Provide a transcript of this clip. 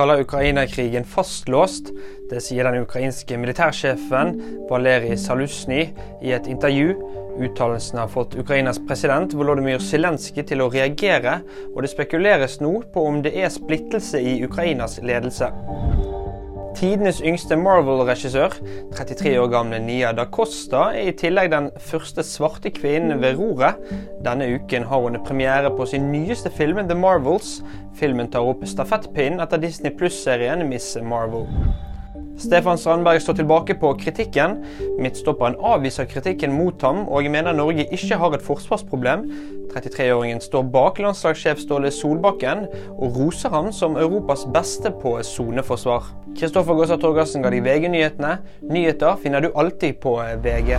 kaller Ukraina-krigen fastlåst. Det sier den ukrainske militærsjefen Valerij Salusny i et intervju. Uttalelsen har fått Ukrainas president Volodymyr Zelenskyj til å reagere, og det spekuleres nå på om det er splittelse i Ukrainas ledelse. Tidenes yngste Marvel-regissør, 33 år gamle Nia da Costa, er i tillegg den første svarte kvinnen ved roret. Denne uken har hun premiere på sin nyeste film, The Marvels. Filmen tar opp stafettpinnen etter Disney Pluss-serien Miss Marvel. Stefan Strandberg står tilbake på kritikken. Midtstopperen avviser kritikken mot ham, og mener Norge ikke har et forsvarsproblem. 33-åringen står bak landslagssjef Ståle Solbakken, og roser ham som Europas beste på soneforsvar. Kristoffer Gåsa Torgersen ga deg VG-nyhetene. Nyheter finner du alltid på VG.